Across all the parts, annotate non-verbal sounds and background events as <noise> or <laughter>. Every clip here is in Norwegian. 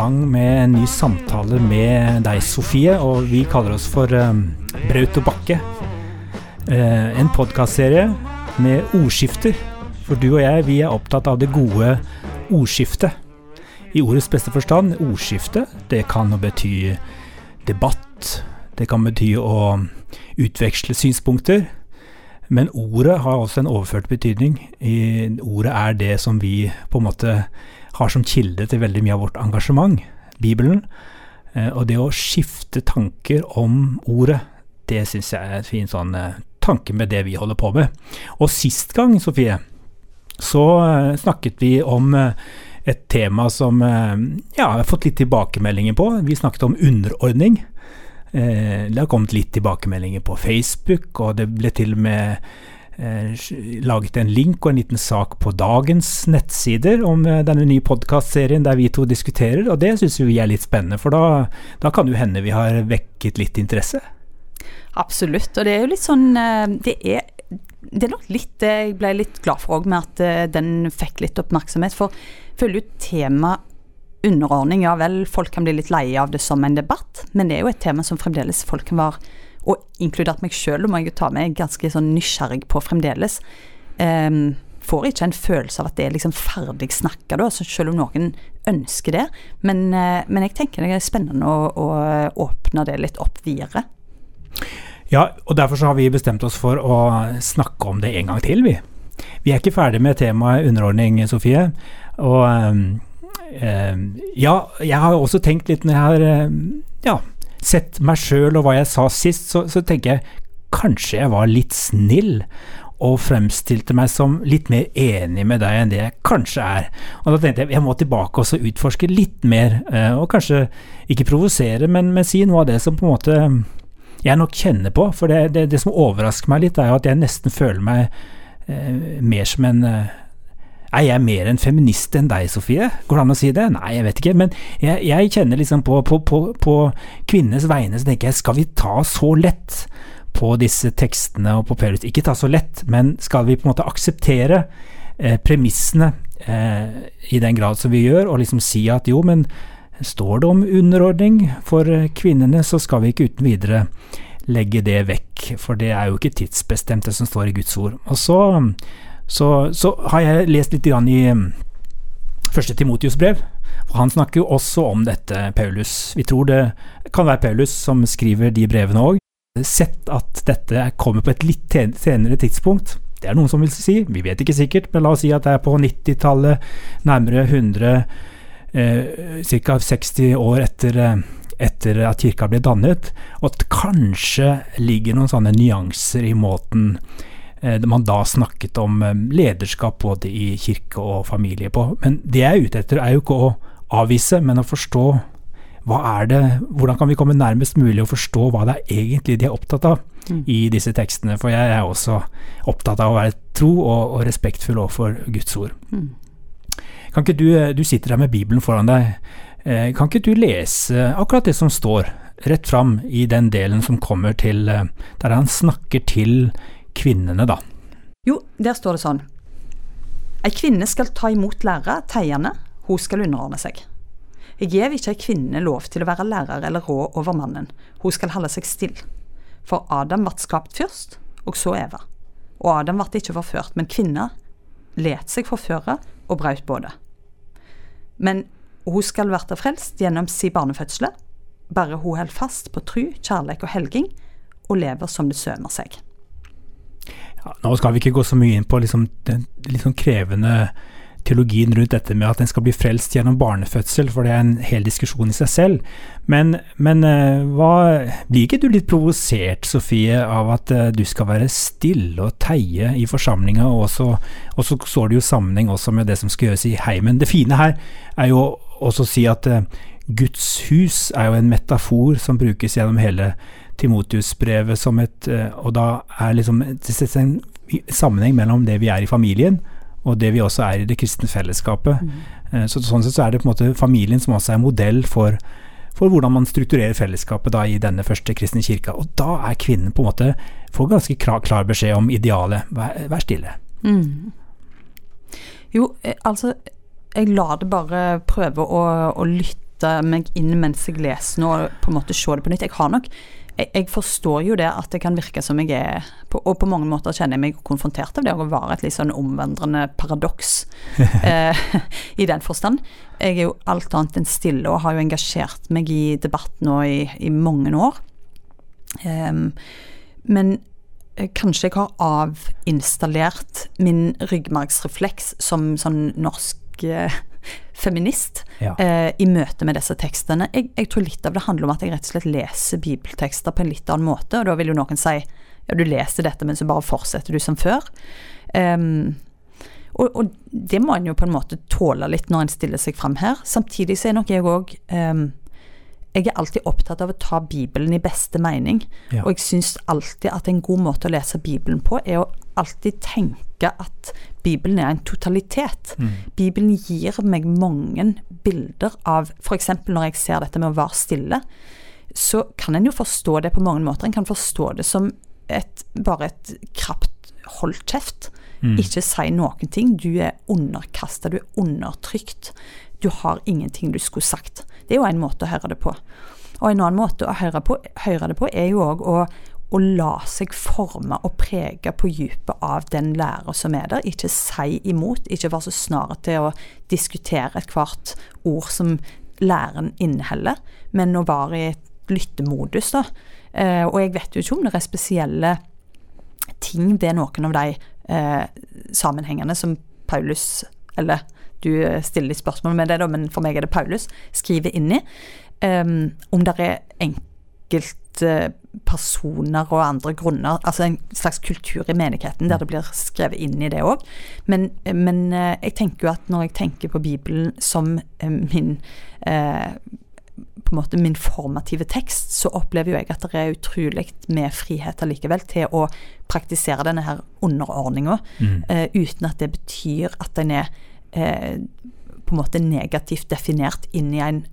Gang med en ny samtale med deg, Sofie, og vi kaller oss for um, Braut og Bakke. Uh, en podkastserie med ordskifter. For du og jeg, vi er opptatt av det gode ordskiftet. I ordets beste forstand, ordskifte, det kan bety debatt. Det kan bety å utveksle synspunkter. Men ordet har også en overført betydning. I, ordet er det som vi på en måte har som kilde til veldig mye av vårt engasjement, Bibelen. Eh, og det å skifte tanker om ordet, det syns jeg er en fin sånn eh, tanke med det vi holder på med. Og sist gang, Sofie, så eh, snakket vi om et tema som ja, jeg har fått litt tilbakemeldinger på. Vi snakket om underordning. Det har kommet litt tilbakemeldinger på Facebook, og det ble til og med laget en link og en liten sak på dagens nettsider om eh, denne nye podkastserien der vi to diskuterer, og det syns vi er litt spennende, for da, da kan jo hende vi har vekket litt interesse. Absolutt, og det er jo litt sånn eh, Det er, det er nok litt Jeg ble litt glad for òg med at eh, den fikk litt oppmerksomhet, for jeg føler jo tema underordning, ja vel, folk kan bli litt leie av det som en debatt, men det er jo et tema som fremdeles folk kan være og inkludert meg sjøl, må jeg jo ta med, ganske sånn nysgjerrig på fremdeles. Um, får ikke en følelse av at det er liksom ferdig snakka, altså selv om noen ønsker det. Men, uh, men, jeg tenker det er spennende å, å, åpne det litt opp videre. Ja, og derfor har vi bestemt oss for å snakke om det en gang til, vi. Vi er ikke ferdig med temaet underordning, Sofie. Og um, ja, jeg har også tenkt litt når jeg har ja, sett meg sjøl og hva jeg sa sist, så, så, tenker jeg kanskje jeg var litt snill. Og fremstilte meg som litt mer enig med deg enn det jeg kanskje er. Og da tenkte jeg jeg må tilbake og utforske litt mer, eh, og kanskje ikke provosere, men, men, si noe av det som på en måte jeg nok kjenner på. For det, det, det som overrasker meg litt, er jo at jeg nesten føler meg eh, mer som en eh, er jeg mer en feminist enn deg, Sofie? Går det an å si det? Nei, jeg vet ikke. Men jeg, jeg kjenner liksom på, på, på, på kvinnenes vegne, så tenker jeg, skal vi ta så lett på disse tekstene og på Paulus? Ikke ta så lett, men skal vi på en måte akseptere eh, premissene eh, i den grad som vi gjør, og liksom si at jo, men står det om underordning for kvinnene, så skal vi ikke uten videre legge det vekk, for det er jo ikke tidsbestemt, det som står i Guds ord. Og så så, så har jeg lest litt i um, første Timotius brev. For han snakker jo også om dette, Paulus. Vi tror det kan være Paulus som skriver de brevene òg. Sett at dette kommer på et litt senere tidspunkt. Det er noen som vil si, vi vet ikke sikkert, men la oss si at det er på 90-tallet, nærmere 100, eh, ca. 60 år etter, eh, etter at kirka ble dannet, og at kanskje ligger noen sånne nyanser i måten man da snakket om eh, lederskap både i kirke og familie på. Men det jeg er ute etter, er jo ikke å avvise, men å forstå hva er det, hvordan kan vi komme nærmest mulig å forstå hva det er egentlig de er opptatt av mm. i disse tekstene. For jeg er også opptatt av å være tro og, og respektfull overfor Guds ord. Mm. Kan ikke du, eh, du sitter der med Bibelen foran deg. Kan ikke du lese akkurat det som står rett fram i den delen som kommer til Der han snakker til kvinnene, da? Jo, der står det sånn. Ei kvinne skal ta imot lærere, teierne. hun skal underordne seg. Jeg gjev ikke ei kvinne lov til å være lærer eller rå over mannen, hun skal holde seg stille. For Adam ble skapt først, og så Eva. Og Adam ble ikke forført, men kvinna let seg forføre og brøt både. Men hun skal bli frelst gjennom si barnefødsel, bare hun holder fast på tru, kjærleik og helging, og lever som det sømer seg ja, Nå skal vi ikke gå så mye inn på liksom, den sånn krevende teologien rundt dette med at en skal bli frelst gjennom barnefødsel, for det er en hel diskusjon i seg selv. Men, men uh, hva, blir ikke du litt provosert, Sofie, av at uh, du skal være stille og teie i forsamlinga, og, så, og så står det jo sammenheng også med det som skal gjøres i heimen. Det fine her er jo også å si at uh, Guds hus er jo en metafor som brukes gjennom hele Timotius-brevet som et eh, Og da er liksom en sammenheng mellom det vi er i familien, og det vi også er i det kristne fellesskapet. Mm. Eh, så Sånn sett så er det på en måte familien som også er modell for, for hvordan man strukturerer fellesskapet da i denne første kristne kirka. Og da er kvinnen på en måte får ganske klar, klar beskjed om idealet. Vær, vær stille. Mm. Jo, eh, altså jeg lar det bare prøve å, å lytte meg inn mens jeg leser nå, og på en måte se det på nytt. Jeg har nok jeg, jeg forstår jo det at det kan virke som jeg er på, Og på mange måter kjenner jeg meg konfrontert av det å være et litt sånn omvendrende paradoks <laughs> eh, i den forstand. Jeg er jo alt annet enn stille og har jo engasjert meg i debatt nå i, i mange år. Um, men eh, kanskje jeg har avinstallert min ryggmargsrefleks som sånn norsk eh, feminist Ja. eh, i møte med disse tekstene. Jeg, jeg tror litt av det handler om at jeg rett og slett leser bibeltekster på en litt annen måte, og da vil jo noen si ja, du leser dette, men så bare fortsetter du som før. Um, og, og det må en jo på en måte tåle litt når en stiller seg fram her. Samtidig så er nok jeg òg Jeg er alltid opptatt av å ta Bibelen i beste mening. Ja. Og jeg syns alltid at en god måte å lese Bibelen på, er å alltid tenke at Bibelen er en totalitet. Mm. Bibelen gir meg mange bilder av F.eks. når jeg ser dette med å være stille, så kan en jo forstå det på mange måter. En kan forstå det som et, bare et krapt hold kjeft. Mm. Ikke si noen ting. Du er underkasta, du er undertrykt. Du har ingenting du skulle sagt. Det er jo en måte å høre det på. Og en annen måte å høre, på, høre det på er jo òg å, å la seg forme og prege på dypet av den lærer som er der. Ikke si imot, ikke være så snar til å diskutere ethvert ord som læren inneholder, men å være i et lyttemodus, da. Eh, og jeg vet jo ikke om det er spesielle ting ved noen av de eh, sammenhengene som Paulus, eller du eh, stiller litt spørsmål med det, da, men for meg er det Paulus, skriver inn i. Um, om det er enkeltpersoner og andre grunner, altså en slags kultur i menigheten der det blir skrevet inn i det òg. Men, men eh, jeg tenker jo at når jeg tenker på Bibelen som eh, min eh, på en måte min formative tekst, så opplever jo jeg at det er utrolig med frihet allikevel til å praktisere denne her underordninga, Mm. eh, uten at det betyr at den er eh, på en måte negativt definert inn i en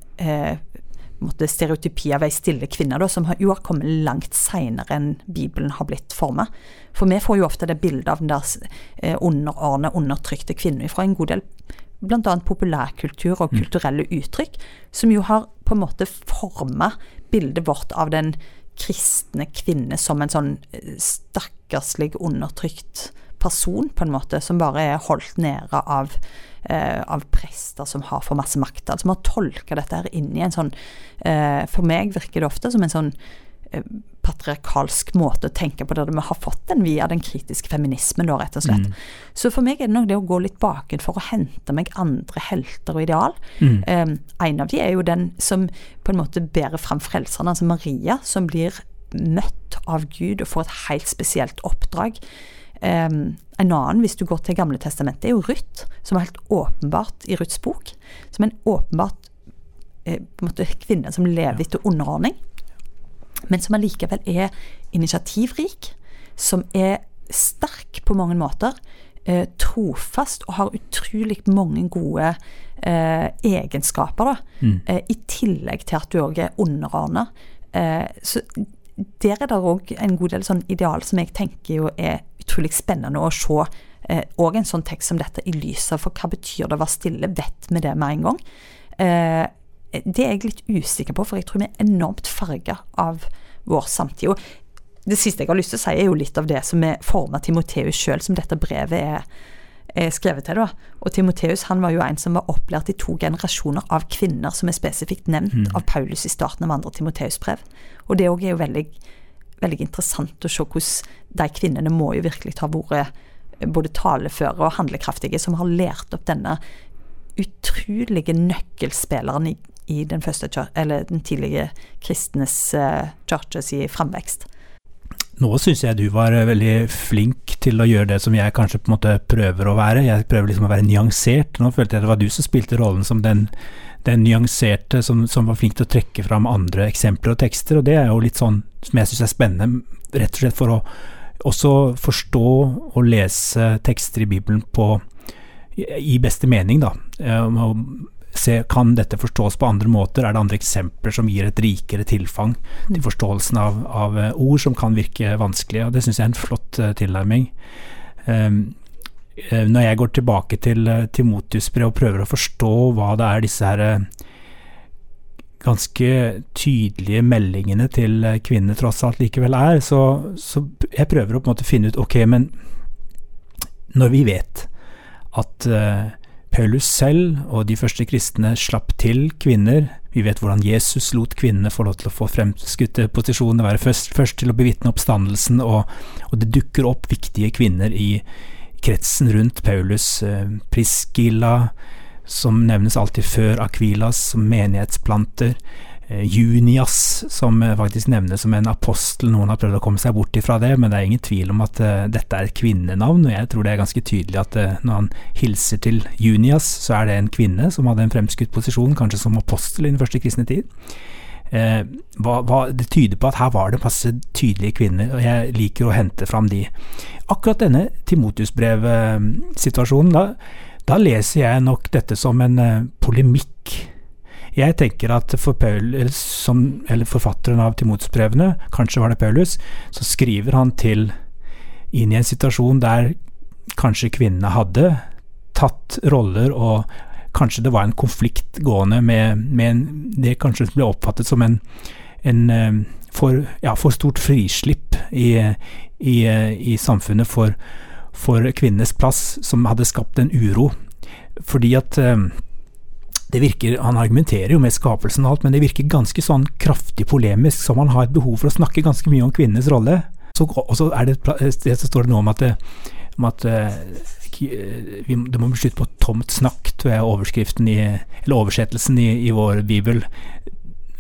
måte stereotypi av ei stille kvinne, da, som jo har kommet langt seinere enn Bibelen har blitt forma. For vi får jo ofte det bildet av den der eh, underordna, undertrykte kvinnen fra en god del bl.a. populærkultur og kulturelle uttrykk, som jo har på en måte forma bildet vårt av den kristne kvinne som en sånn eh, stakkarslig, undertrykt person, på en måte, som bare er holdt nede av, eh, av prester som har for masse makt. Altså, som har tolka dette her inn i en sånn eh, For meg virker det ofte som en sånn eh, patriarkalsk måte å tenke på, der vi har fått den via den kritiske feminismen, da, rett og slett. Så for meg er det nok det å gå litt baken for å hente meg andre helter og ideal. Mm. Eh, en av de er jo den som på en måte bærer fram frelseren, altså Maria, som blir møtt av Gud og får et helt spesielt oppdrag. Eh, en annen, hvis du går til Gamle testamentet, er jo Ruth, som er helt åpenbart i Ruths bok. Som en åpenbart eh, på en måte kvinne som lever etter underordning, men som allikevel er initiativrik, som er sterk på mange måter, eh, trofast og har utrolig mange gode eh, egenskaper, da. Mm. Eh, I tillegg til at du òg er underordna. Eh, så der er det òg en god del sånn ideal som jeg tenker jo er utrolig spennende å se. eh, en sånn tekst som dette i lys av, for hva betyr det å være stille? Vet vi det med en gang? Eh, det er jeg litt usikker på, for jeg tror vi er enormt farga av vår samtid. Og det siste jeg har lyst til å si, er jo litt av det som er forma Timoteus sjøl, som dette brevet er, er skrevet til. da. Og Timoteus han var jo en som var opplært i to generasjoner av kvinner, som er spesifikt nevnt av Paulus i starten av andre Timoteus-brev. Og det òg er jo veldig, veldig interessant å se hvordan de kvinnene må jo virkelig ha vært både taleføre og handlekraftige, som har lært opp denne utrolige nøkkelspilleren i, i den, første, den tidlige kristnes uh, churches i framvekst. Nå syns jeg du var eh, veldig flink til å gjøre det som jeg kanskje på en måte prøver å være. Jeg prøver liksom å være nyansert. Nå følte jeg det var du som spilte rollen som den, den nyanserte som, som var flink til å trekke fram andre eksempler og tekster, og det er jo litt sånn som jeg syns er spennende, rett og slett for å også forstå og lese tekster i Bibelen på i, beste mening, da. Eh, og se, kan dette forstås på andre måter? Er det andre eksempler som gir et rikere tilfang til forståelsen av, av eh, ord som kan virke vanskelige? Og det syns jeg er en flott eh, tilnærming. Um, når jeg går tilbake til eh, Timotius brev og prøver å forstå hva det er disse her eh, ganske tydelige meldingene til kvinner tross alt likevel er, så, så jeg prøver å på en måte finne ut Ok, men når vi vet at uh, Paulus selv og de første kristne slapp til kvinner, vi vet hvordan Jesus lot kvinnene få lov til å få fremskutte posisjoner, være først, først, til å bevitne oppstandelsen, og, og, det dukker opp viktige kvinner i kretsen rundt Paulus. Uh, Priscilla, som nevnes alltid før Akvilas, som menighetsplanter. Eh, Junias, som eh, faktisk nevnes som en apostel. Noen har prøvd å komme seg bort ifra det, men det er ingen tvil om at dette er et kvinnenavn. Og jeg tror det er ganske tydelig at når han hilser til Junias, så er det en kvinne som hadde en fremskutt posisjon, kanskje som apostel i den første kristne tid. Uh, hva, hva, det tyder på at her var det masse tydelige kvinner, og jeg liker å hente fram de. Akkurat denne Timotius-brev-situasjonen, da da leser jeg nok dette som en eh, polemikk. Jeg tenker at for Paul, som, forfatteren av Timotsbrevene, kanskje var det Paulus, så skriver han til inn i en situasjon der kanskje kvinnene hadde tatt roller, og kanskje det var en konflikt gående med, med en, det kanskje ble oppfattet som en, en uh, for, ja, for, stort frislipp i, i, i samfunnet for for kvinnenes plass, som hadde skapt en uro. Fordi at eh, det virker, Han argumenterer jo med skapelsen og alt, men det virker ganske sånn kraftig polemisk, som han har et behov for å snakke ganske mye om kvinnenes rolle. Og så er det et sted så står det noe om at, om at eh, det må bli slutt på tomt snakk, tror jeg overskriften i, eller oversettelsen i, i vår bibel.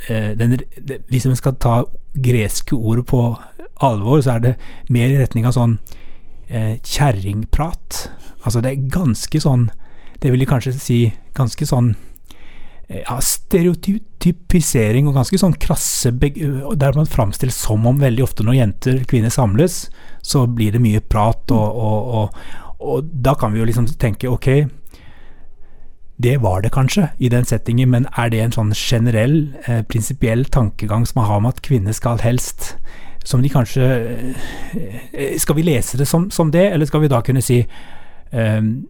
Eh, den, hvis vi skal ta greske ord på alvor, så er det mer i retning av sånn eh, kjerringprat. Altså det er ganske sånn Det vil jeg kanskje si ganske sånn eh, ja, stereotypisering og ganske sånn krasse Der man framstilles som om veldig ofte når jenter, kvinner samles, så blir det mye prat, og, og, og, og da kan vi jo liksom tenke ok, det var det kanskje i den settingen, men er det en sånn generell, eh, prinsipiell tankegang som man har om at kvinner skal helst som de kanskje eh, Skal vi lese det som, som det, eller skal vi da kunne si um,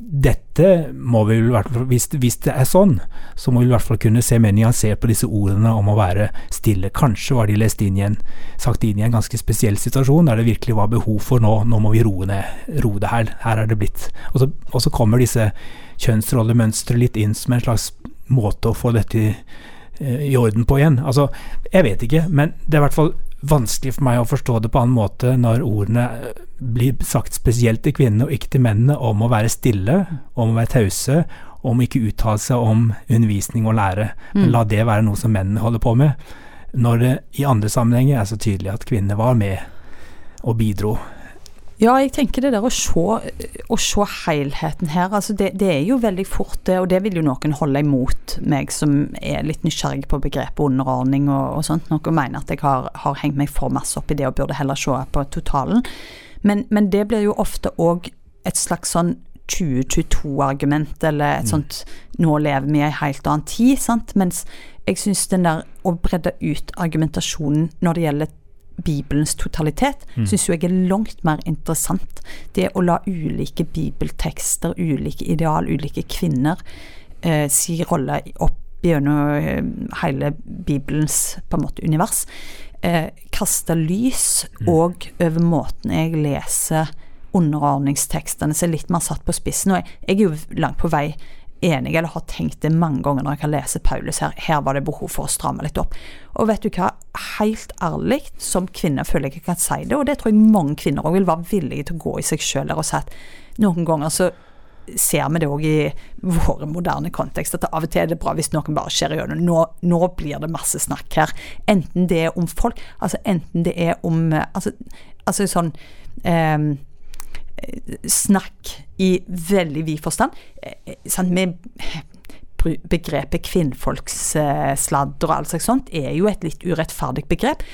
dette må vi vel hvis, hvis det er sånn, så må vi i hvert fall kunne se mer nyansert på disse ordene om å være stille. Kanskje var de lest inn igjen, sagt inn i en ganske spesiell situasjon der det virkelig var behov for nå, nå må vi roe, ned, roe det her. Her er det blitt Og så, og så kommer disse kjønnsrollemønstre litt inn som en slags måte å få dette i, eh, i orden på igjen. Altså, jeg vet ikke, men det er i hvert fall vanskelig for meg å forstå det på annen måte når ordene blir sagt spesielt til kvinnene og ikke til mennene om å være stille, om å være tause, om ikke uttale seg om undervisning og lære. Men mm. la det være noe som mennene holder på med. Når det i andre sammenhenger er så tydelig at kvinnene var med og bidro ja, jeg tenker det der å se, å se helheten her. Altså det, det, er jo veldig fort det, og det vil jo noen holde imot meg som er litt nysgjerrig på begrepet underordning og, og sånt. Noen mener at jeg har, har, hengt meg for masse opp i det og burde heller se på totalen. Men, men det blir jo ofte òg et slags sånn 2022-argument, eller et mm. sånt 'nå lever vi i en helt annen tid', sant. Mens jeg syns den der å bredde ut argumentasjonen når det gjelder Bibelens totalitet, mm. syns jeg er langt mer interessant. Det å la ulike bibeltekster, ulike ideal, ulike kvinner eh, si rolle opp gjennom eh, hele Bibelens på en måte univers. Eh, kaste lys òg mm. over måten jeg leser underordningstekstene som er litt mer satt på spissen. Og jeg, jeg er jo langt på vei enig, eller har tenkt det mange ganger når jeg kan lese Paulus her. Her var det behov for å stramme litt opp. Og vet du hva, helt ærlig, som kvinne føler jeg ikke kan si det, og det tror jeg mange kvinner òg vil være villige til å gå i seg sjøl og si at noen ganger så ser vi det òg i våre moderne kontekster, at av og til er det bra hvis noen bare skjer gjennom. Nå, nå blir det masse snakk her. Enten det er om folk, altså enten det er om Altså, altså sånn eh, snakk i veldig vid forstand. Sånn, med begrepet kvinnfolkssladder og alt slags sånt er jo et litt urettferdig begrep.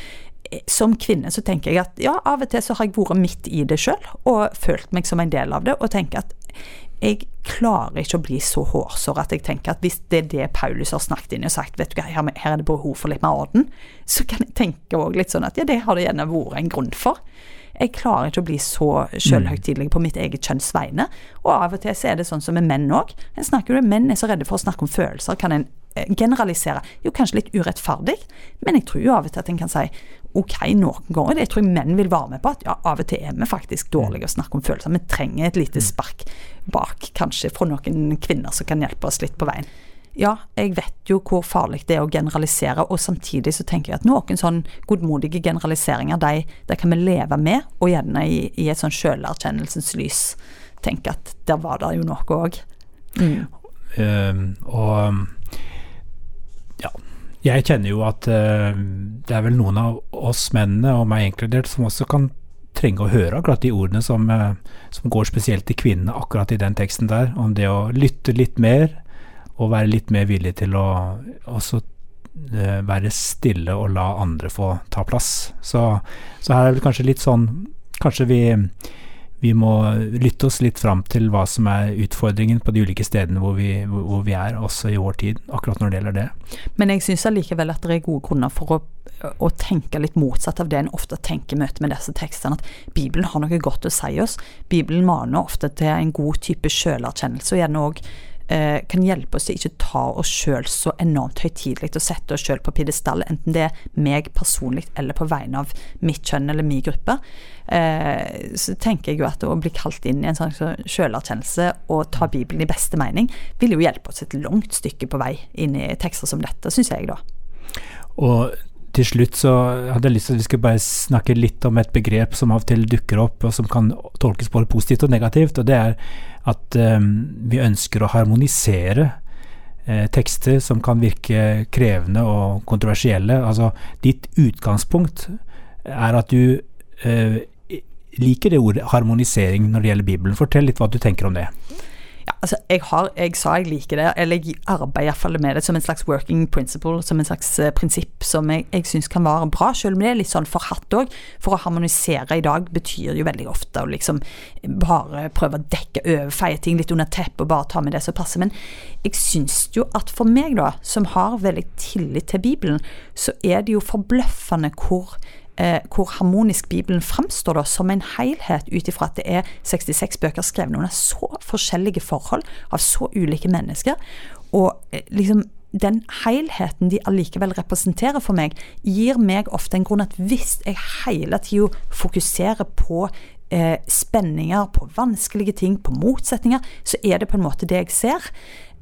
Eh, som kvinne så tenker jeg at ja, av og til så har jeg vært midt i det sjøl og følt meg som en del av det, og tenker at jeg klarer ikke å bli så hårsår at jeg tenker at hvis det er det Paulus har snakket inn og sagt, vet du hva, her, er det behov for litt mer orden, så kan jeg tenke òg litt sånn at ja, det har det gjerne vært en grunn for. Jeg klarer ikke å bli så sjølhøytidelig på mitt eget kjønns vegne. Og av og til så er det sånn som med menn òg. Menn er så redde for å snakke om følelser. Kan en eh, generalisere? Jo, kanskje litt urettferdig, men jeg tror jo av og til at en kan si ok, noen ganger. Det tror jeg menn vil være med på. At ja, av og til er vi faktisk dårlige å snakke om følelser. Vi trenger et lite spark bak, kanskje fra noen kvinner som kan hjelpe oss litt på veien. Ja, jeg vet jo hvor farlig det er å generalisere, og samtidig så tenker jeg at noen sånn godmodige generaliseringer, de, de kan vi leve med, og gjerne i, i et sånn sjølerkjennelsens lys tenke at der var det jo noe òg. Mm. Um, og ja, jeg kjenner jo at uh, det er vel noen av oss mennene, og meg inkludert, som også kan trenge å høre akkurat de ordene som, uh, som går spesielt til kvinnene akkurat i den teksten der, om det å lytte litt mer og være litt mer villig til å også uh, være stille og la andre få ta plass. Så, så her er det kanskje litt sånn Kanskje vi, vi må lytte oss litt fram til hva som er utfordringen på de ulike stedene hvor vi, hvor vi er, også i vår tid, akkurat når det gjelder det. Men jeg syns allikevel at det er gode grunner for å, å tenke litt motsatt av det en ofte tenker i møte med disse tekstene, at Bibelen har noe godt å si oss. Bibelen maner ofte til en god type sjølerkjennelse, og gjerne òg eh, kan hjelpe oss til ikke ta oss sjøl så enormt høytidelig og sette oss sjøl på pidestall, enten det er meg personlig eller på vegne av mitt kjønn eller min gruppe. Eh, så tenker jeg jo at å bli kalt inn i en sånn sjølerkjennelse og ta Bibelen i beste mening, vil jo hjelpe oss et langt stykke på vei inn i tekster som dette, syns jeg da. Og til slutt så hadde jeg lyst til at vi skulle bare snakke litt om et begrep som av og til dukker opp, og som kan tolkes både positivt og negativt, og det er at um, vi ønsker å harmonisere eh, tekster som kan virke krevende og kontroversielle. Altså, ditt utgangspunkt er at du eh, liker det ordet harmonisering når det gjelder Bibelen. Fortell litt hva du tenker om det. Altså, jeg, har, jeg sa jeg liker det, eller jeg arbeider iallfall med det som en slags working principle, som en slags uh, prinsipp som jeg, jeg syns kan være bra, selv om det er litt sånn forhatt òg. For å harmonisere i dag betyr jo veldig ofte å liksom bare prøve å dekke over, feie ting litt under teppet og bare ta med det som passer. Men jeg syns jo at for meg, da, som har veldig tillit til Bibelen, så er det jo forbløffende hvor eh, hvor harmonisk Bibelen framstår som en helhet, ut ifra at det er 66 bøker skrevet under så forskjellige forhold, av så ulike mennesker. Og eh, liksom den helheten de allikevel representerer for meg, gir meg ofte en grunn at hvis jeg hele tida fokuserer på eh, spenninger, på vanskelige ting, på motsetninger, så er det på en måte det jeg ser.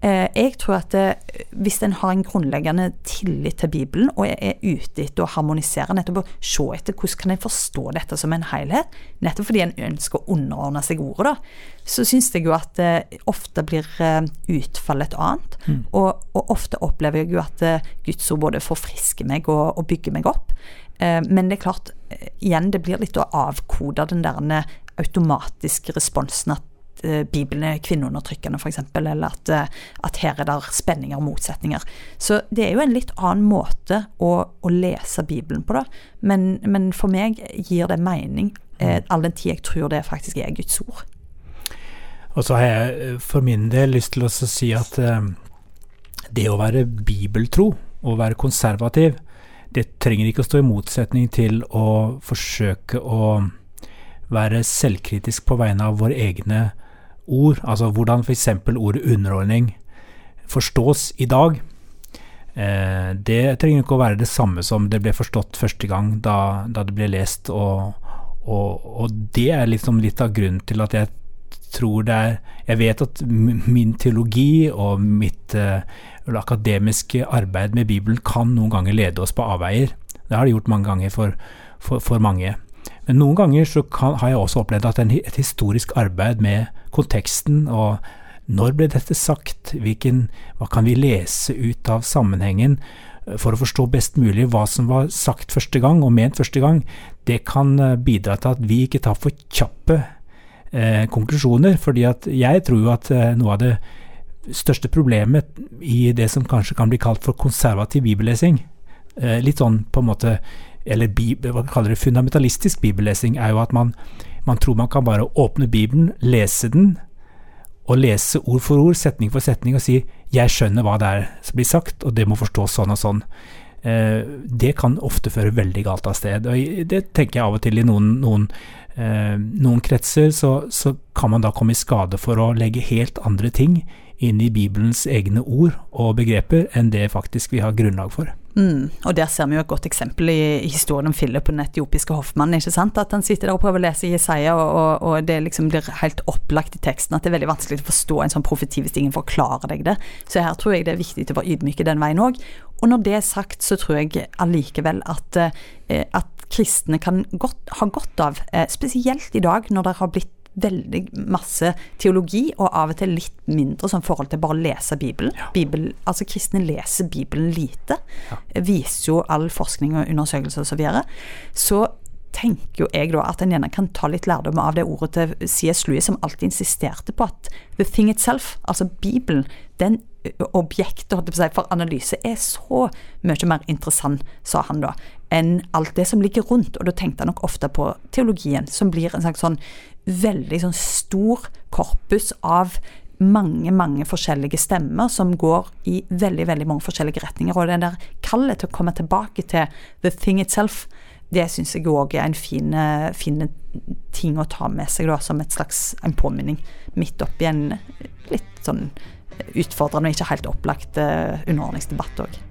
Eh, jeg tror at eh, hvis en har en grunnleggende tillit til Bibelen, og er ute etter å harmonisere, nettopp å se etter hvordan kan en forstå dette som en helhet, nettopp fordi en ønsker å underordne seg ordet, da, så syns jeg jo at det ofte blir eh, utfallet et annet. Mm. Og, og, ofte opplever jeg jo at Guds ord både forfrisker meg og, og bygger meg opp. Men det er klart, igjen, det blir litt å avkode den der automatiske responsen at Eh, Bibelen er kvinneundertrykkende, f.eks., eller at, eh, at, her er det spenninger og motsetninger. Så det er jo en litt annen måte å, å lese Bibelen på, da. Men, men, for meg gir det mening, eh, mm. all den tid jeg tror det faktisk er Guds ord. Og så har jeg for min del lyst til å si at det å være bibeltro, å være konservativ, det trenger ikke å stå i motsetning til å forsøke å være selvkritisk på vegne av våre egne ord, altså hvordan f.eks. ordet underordning forstås i dag, eh, det trenger ikke å være det samme som det ble forstått første gang da, da det ble lest, og, og, og, det er liksom litt av grunnen til at jeg tror det er Jeg vet at min teologi og mitt eh, akademiske arbeid med Bibelen kan noen ganger lede oss på avveier. Det har det gjort mange ganger for, for, for mange. Men noen ganger så kan, har jeg også opplevd at en, et historisk arbeid med konteksten og når ble dette sagt, Hvilken, hva kan vi lese ut av sammenhengen eh, for å forstå best mulig hva som var sagt første gang og ment første gang, det kan eh, bidra til at vi ikke tar for kjappe eh, konklusjoner. fordi at jeg tror jo at eh, noe av det største problemet i det som kanskje kan bli kalt for konservativ bibellesing, eh, litt sånn på en måte eller hva kaller det, fundamentalistisk bibellesing, er jo at man, man tror man kan bare åpne Bibelen, lese den, og lese ord for ord, setning for setning, og si 'jeg skjønner hva det er som blir sagt, og det må forstås sånn og sånn'. eh, det kan ofte føre veldig galt av sted. Og det tenker jeg av og til i noen, noen, eh, noen kretser, så, så, kan man da komme i skade for å legge helt andre ting inn i Bibelens egne ord og begreper enn det faktisk vi har grunnlag for. Mm, og Der ser vi jo et godt eksempel i, i historien om Philip og den etiopiske hoffmannen. ikke sant? At han sitter der og prøver å lese Jesaja, og, og, og, det liksom blir helt opplagt i teksten at det er veldig vanskelig å forstå en sånn profeti hvis ingen forklarer deg det. Så her tror jeg det er viktig å være ydmyke den veien òg. Og når det er sagt, så tror jeg allikevel at, eh, at kristne kan godt, ha godt av, eh, spesielt i dag når det har blitt veldig masse teologi, og av og til litt mindre sånn forhold til bare å lese Bibelen. Ja. Bibel, altså Kristne leser Bibelen lite, ja. viser jo all forskning og undersøkelser osv. Så, videre. så tenker jo jeg da at en gjerne kan ta litt lærdom av det ordet til C.S. Louis, som alltid insisterte på at the thing itself, altså Bibelen, den objektet for analyse er så mye mer interessant, sa han da, enn alt det som ligger rundt. Og da tenkte han nok ofte på teologien, som blir en slags sånn veldig sånn stor korpus av mange, mange forskjellige stemmer som går i veldig, veldig mange forskjellige retninger. Og den der kallet til å komme tilbake til the thing itself, det syns jeg òg er en fin, fin, ting å ta med seg da, som et slags en påminning midt oppi en litt sånn utfordrende og ikke helt opplagt uh, underordningsdebatt òg.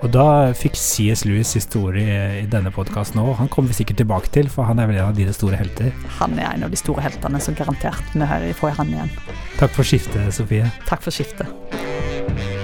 Og da fikk C.S. Lewis historie i denne podkasten òg. Han kommer vi sikkert tilbake til, for han er vel en av dine store helter. Han er en av de store heltene, så garantert vi får han igjen. Takk for skiftet, Sofie. Takk for skiftet.